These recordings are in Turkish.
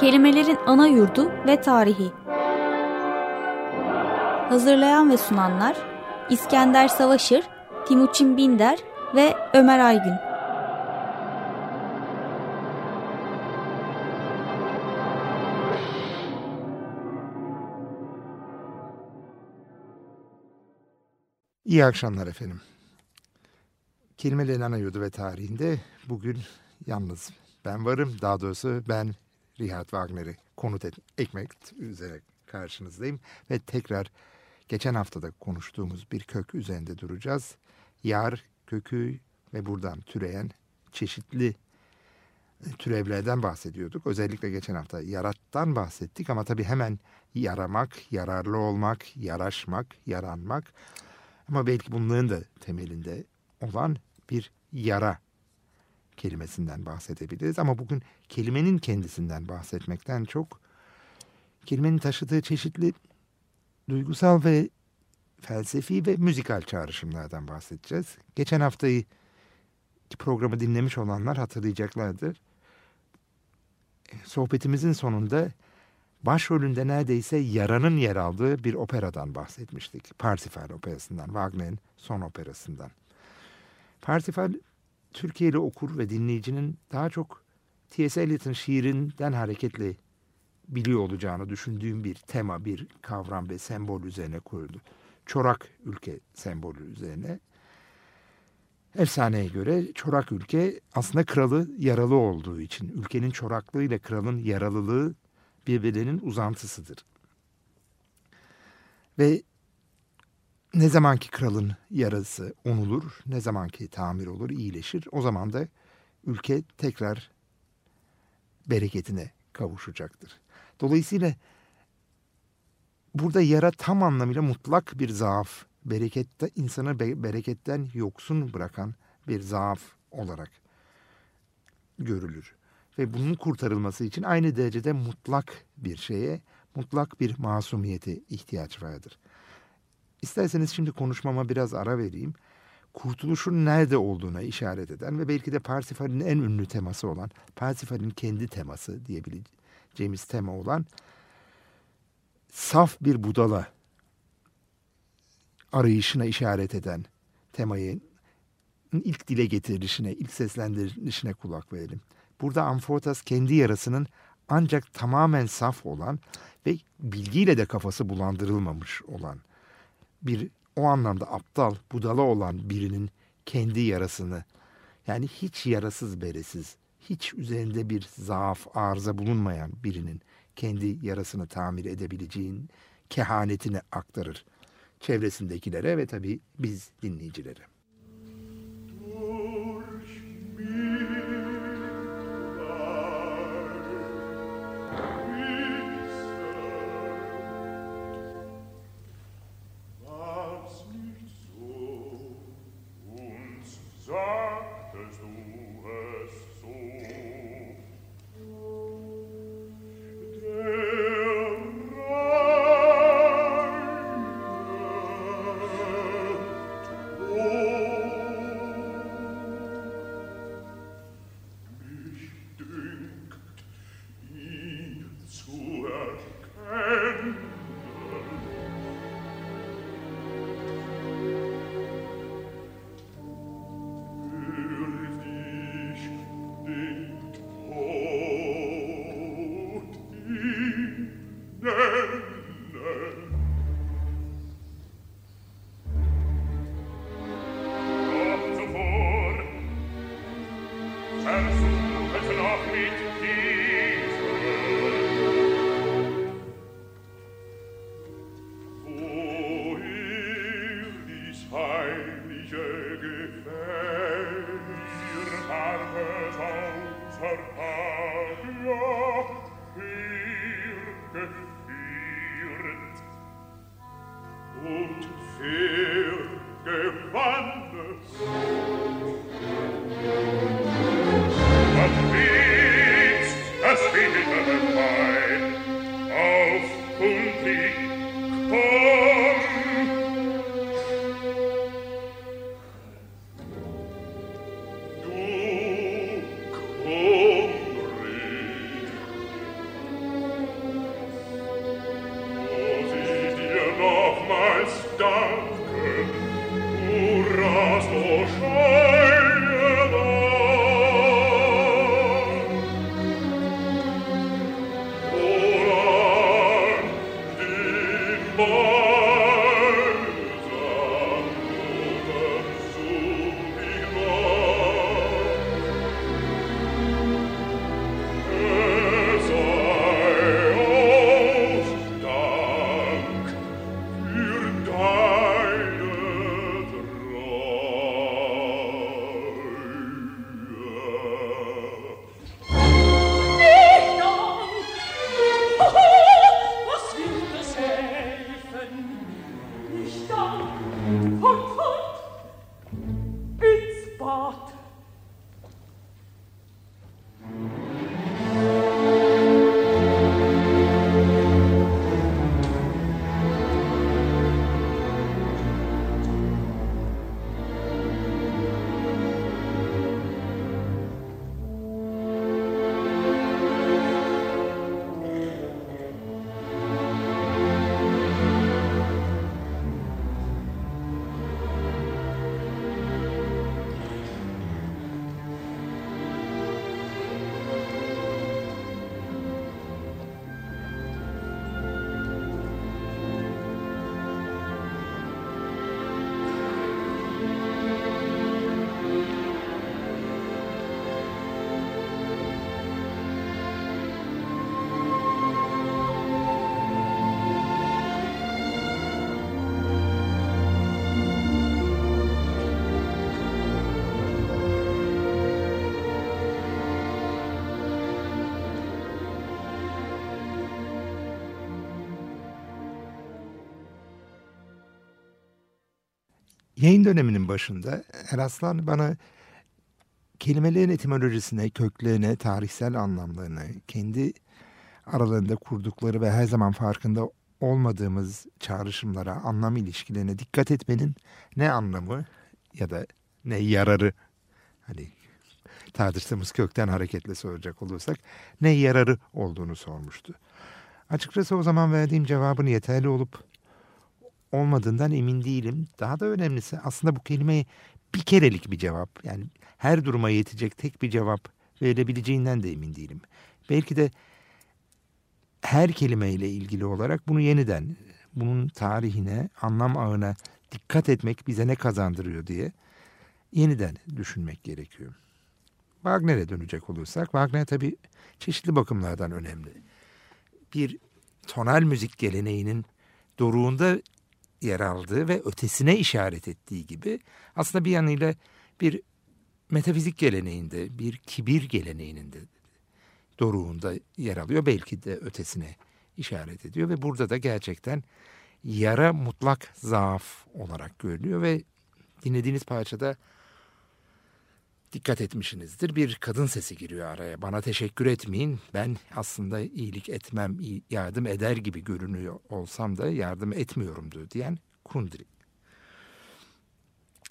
Kelimelerin ana yurdu ve tarihi. Hazırlayan ve sunanlar İskender Savaşır, Timuçin Binder ve Ömer Aygün. İyi akşamlar efendim. Kelimelerin ana yurdu ve tarihinde bugün yalnız ben varım. Daha doğrusu ben Richard Wagner'i konut et, ekmek üzere karşınızdayım. Ve tekrar geçen haftada konuştuğumuz bir kök üzerinde duracağız. Yar kökü ve buradan türeyen çeşitli e, türevlerden bahsediyorduk. Özellikle geçen hafta yarattan bahsettik ama tabii hemen yaramak, yararlı olmak, yaraşmak, yaranmak ama belki bunların da temelinde olan bir yara kelimesinden bahsedebiliriz. Ama bugün kelimenin kendisinden bahsetmekten çok kelimenin taşıdığı çeşitli duygusal ve felsefi ve müzikal çağrışımlardan bahsedeceğiz. Geçen haftayı programı dinlemiş olanlar hatırlayacaklardır. Sohbetimizin sonunda başrolünde neredeyse yaranın yer aldığı bir operadan bahsetmiştik. Parsifal operasından, Wagner'in son operasından. Parsifal Türkiye'li okur ve dinleyicinin daha çok T.S. Eliot'ın şiirinden hareketle biliyor olacağını düşündüğüm bir tema, bir kavram ve sembol üzerine kuruldu. Çorak ülke sembolü üzerine. Efsaneye göre çorak ülke aslında kralı yaralı olduğu için ülkenin çoraklığı ile kralın yaralılığı birbirlerinin uzantısıdır. Ve ne zamanki kralın yarası onulur, ne zamanki tamir olur, iyileşir, o zaman da ülke tekrar bereketine kavuşacaktır. Dolayısıyla burada yara tam anlamıyla mutlak bir zaaf, berekette insanı be bereketten yoksun bırakan bir zaaf olarak görülür. Ve bunun kurtarılması için aynı derecede mutlak bir şeye, mutlak bir masumiyete ihtiyaç vardır. İsterseniz şimdi konuşmama biraz ara vereyim. Kurtuluşun nerede olduğuna işaret eden ve belki de Parsifal'in en ünlü teması olan, Parsifal'in kendi teması diyebileceğimiz tema olan saf bir budala arayışına işaret eden temayı ilk dile getirilişine, ilk seslendirilişine kulak verelim. Burada Amfortas kendi yarasının ancak tamamen saf olan ve bilgiyle de kafası bulandırılmamış olan bir o anlamda aptal, budala olan birinin kendi yarasını yani hiç yarasız beresiz, hiç üzerinde bir zaaf, arıza bulunmayan birinin kendi yarasını tamir edebileceğin kehanetini aktarır çevresindekilere ve tabii biz dinleyicilere. Yayın döneminin başında Eraslan bana kelimelerin etimolojisine, köklerine, tarihsel anlamlarına, kendi aralarında kurdukları ve her zaman farkında olmadığımız çağrışımlara, anlam ilişkilerine dikkat etmenin ne anlamı ya da ne yararı hani tartıştığımız kökten hareketle soracak olursak ne yararı olduğunu sormuştu. Açıkçası o zaman verdiğim cevabın yeterli olup olmadığından emin değilim. Daha da önemlisi aslında bu kelimeye bir kerelik bir cevap yani her duruma yetecek tek bir cevap verebileceğinden de emin değilim. Belki de her kelimeyle ilgili olarak bunu yeniden bunun tarihine, anlam ağına dikkat etmek bize ne kazandırıyor diye yeniden düşünmek gerekiyor. Wagner'e dönecek olursak, Wagner tabii çeşitli bakımlardan önemli. Bir tonal müzik geleneğinin doruğunda yer aldığı ve ötesine işaret ettiği gibi aslında bir yanıyla bir metafizik geleneğinde, bir kibir geleneğinin de doruğunda yer alıyor. Belki de ötesine işaret ediyor ve burada da gerçekten yara mutlak zaaf olarak görülüyor ve dinlediğiniz parçada dikkat etmişsinizdir. Bir kadın sesi giriyor araya. Bana teşekkür etmeyin. Ben aslında iyilik etmem, yardım eder gibi görünüyor olsam da yardım etmiyorumdu diyen Kundry.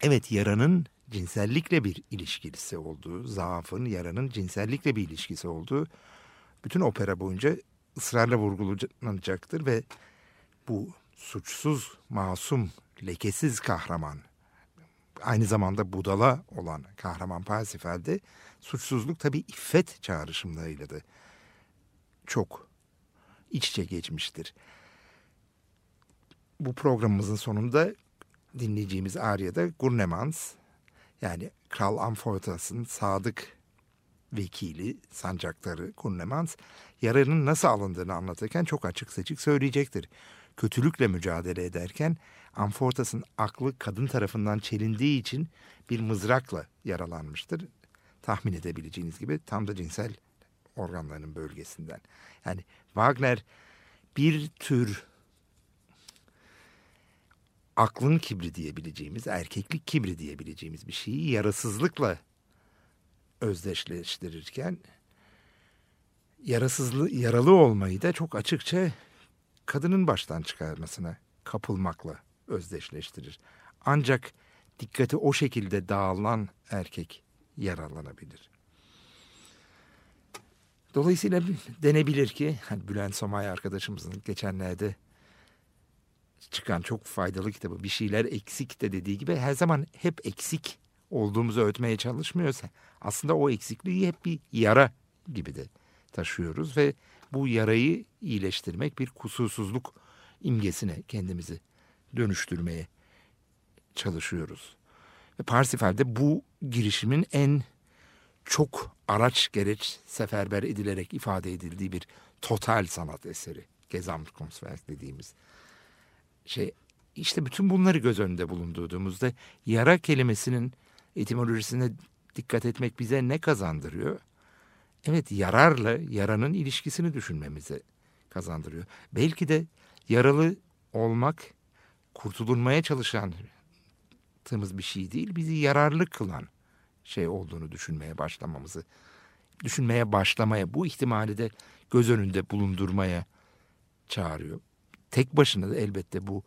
Evet yaranın cinsellikle bir ilişkisi olduğu, zaafın, yaranın cinsellikle bir ilişkisi olduğu bütün opera boyunca ısrarla vurgulanacaktır ve bu suçsuz, masum, lekesiz kahraman, aynı zamanda budala olan kahraman Parsifal'de suçsuzluk tabii iffet çağrışımlarıyla da çok iç içe geçmiştir. Bu programımızın sonunda dinleyeceğimiz Arya'da Gurnemans yani Kral Amfortas'ın sadık vekili, sancakları Gurnemans yaranın nasıl alındığını anlatırken çok açık seçik söyleyecektir. Kötülükle mücadele ederken Amfortas'ın aklı kadın tarafından çelindiği için bir mızrakla yaralanmıştır. Tahmin edebileceğiniz gibi tam da cinsel organlarının bölgesinden. Yani Wagner bir tür aklın kibri diyebileceğimiz, erkeklik kibri diyebileceğimiz bir şeyi yarasızlıkla özdeşleştirirken yarasızlı yaralı olmayı da çok açıkça kadının baştan çıkarmasına kapılmakla özdeşleştirir. Ancak dikkati o şekilde dağılan erkek yaralanabilir. Dolayısıyla denebilir ki hani Bülent Somay arkadaşımızın geçenlerde çıkan çok faydalı kitabı bir şeyler eksik de dediği gibi her zaman hep eksik olduğumuzu öğretmeye çalışmıyorsa aslında o eksikliği hep bir yara gibi de taşıyoruz ve bu yarayı iyileştirmek bir kusursuzluk imgesine kendimizi dönüştürmeye çalışıyoruz. Ve Parsifal'de bu girişimin en çok araç gereç seferber edilerek ifade edildiği bir total sanat eseri. Gesamtkunstwerk dediğimiz şey. İşte bütün bunları göz önünde bulundurduğumuzda yara kelimesinin etimolojisine dikkat etmek bize ne kazandırıyor? Evet yararla yaranın ilişkisini düşünmemize kazandırıyor. Belki de yaralı olmak kurtulunmaya çalışan bir şey değil, bizi yararlı kılan şey olduğunu düşünmeye başlamamızı, düşünmeye başlamaya, bu ihtimali de göz önünde bulundurmaya çağırıyor. Tek başına da elbette bu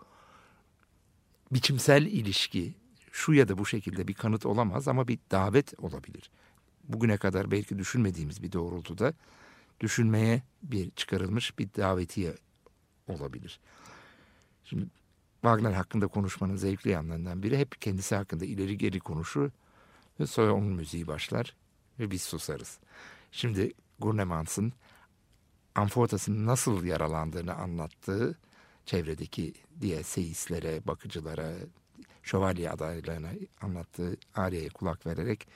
biçimsel ilişki şu ya da bu şekilde bir kanıt olamaz ama bir davet olabilir. Bugüne kadar belki düşünmediğimiz bir doğrultuda düşünmeye bir çıkarılmış bir davetiye olabilir. Şimdi Wagner hakkında konuşmanın zevkli yanlarından biri hep kendisi hakkında ileri geri konuşur ve sonra onun müziği başlar ve biz susarız. Şimdi Gurnemans'ın Amfortas'ın nasıl yaralandığını anlattığı çevredeki diğer seyislere, bakıcılara, şövalye adaylarına anlattığı Arya'ya kulak vererek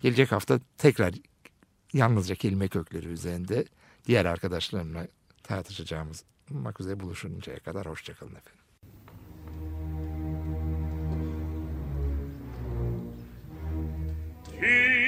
gelecek hafta tekrar yalnızca kelime kökleri üzerinde diğer arkadaşlarımla tartışacağımız üzere buluşuncaya kadar hoşçakalın efendim. He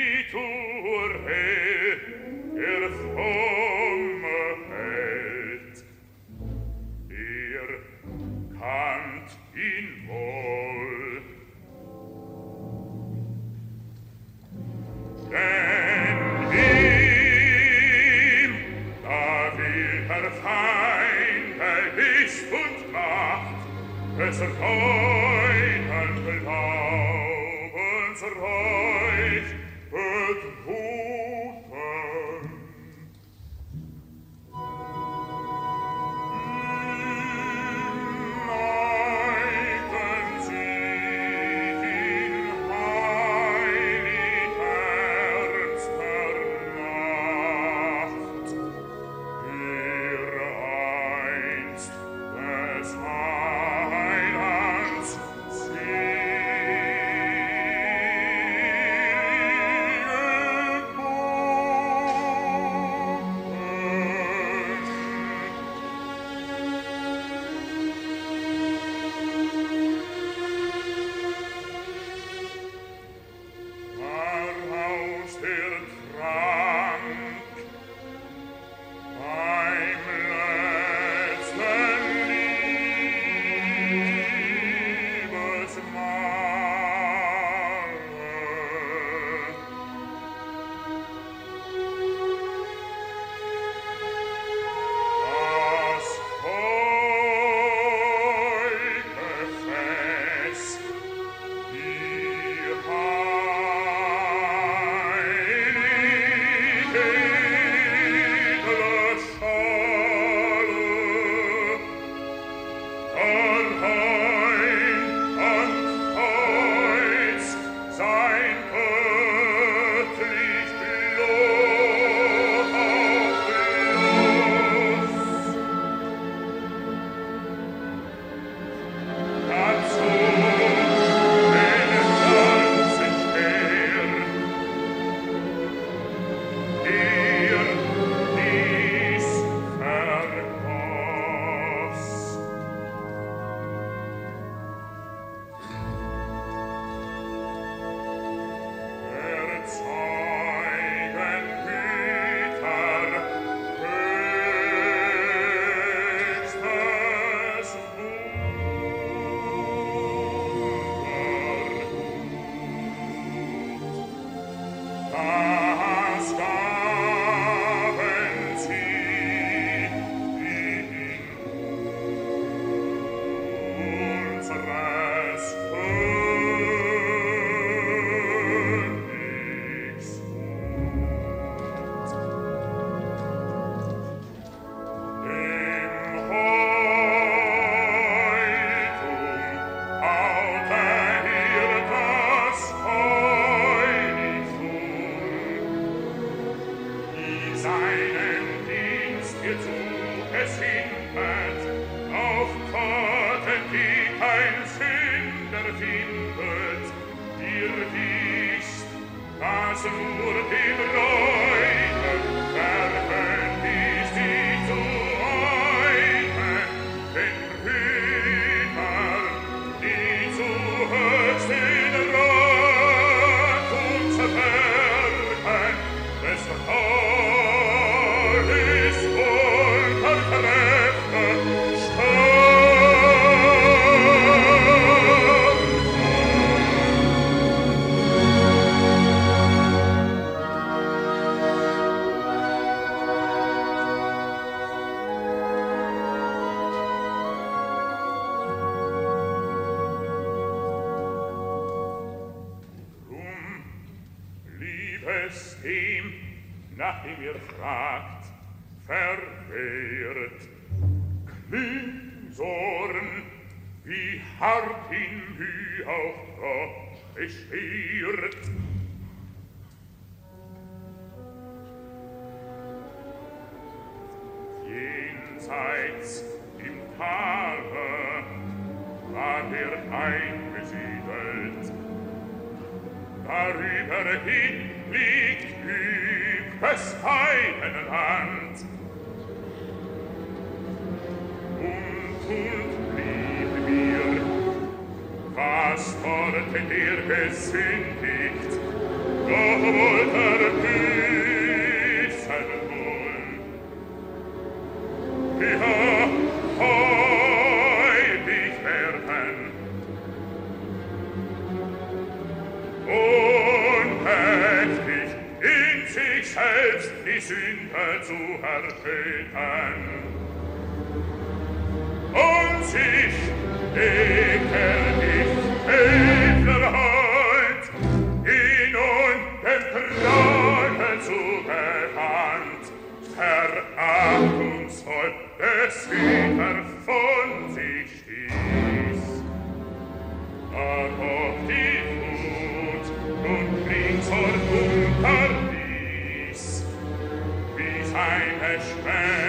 sur tes bras. es nach ihm ihr fragt, verwehret. Klingsorn, wie hart ihn wie auch Gott beschwert. Jenseits im Tale war er eingesiedelt, darüber hin des feinen Hand. Und und blieb mir, was dort in dir gesündigt, doch wollt er die Sünde zu ertöten. Und sich ekel dich, edler Held, ihn und dem Trage zu bekannt, verachtungsvoll des Himmels. schwer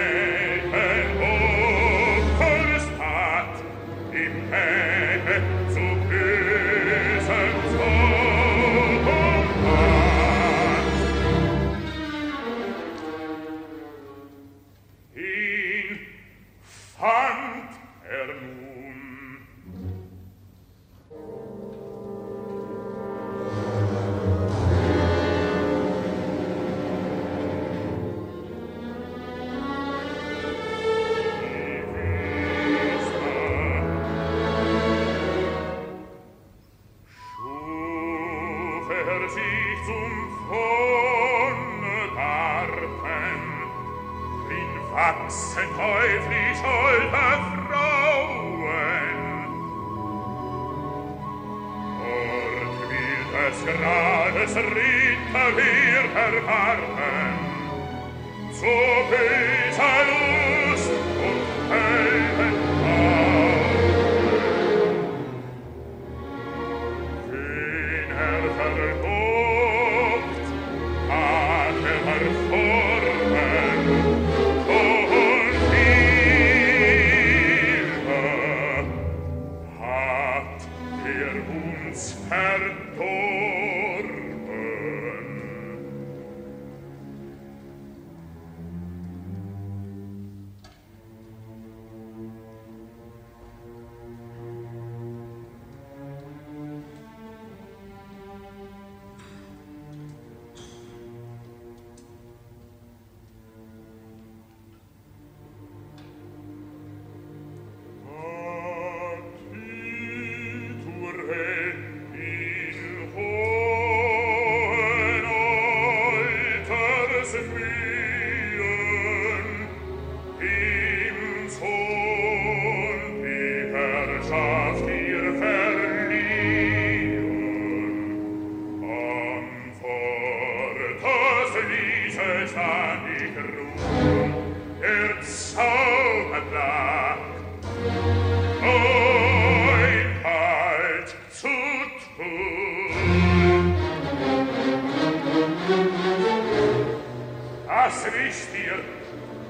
es dir,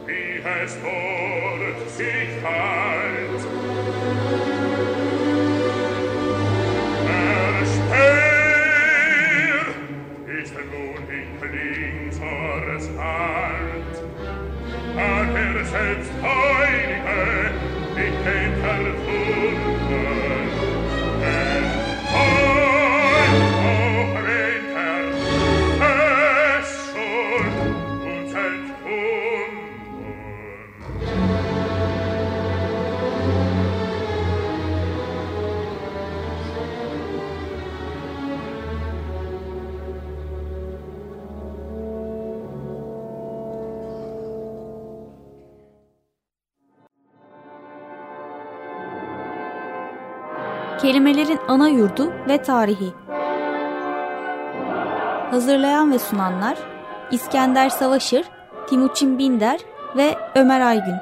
wie es dort sich halt. Kelimelerin ana yurdu ve tarihi. Hazırlayan ve sunanlar İskender Savaşır, Timuçin Binder ve Ömer Aygün.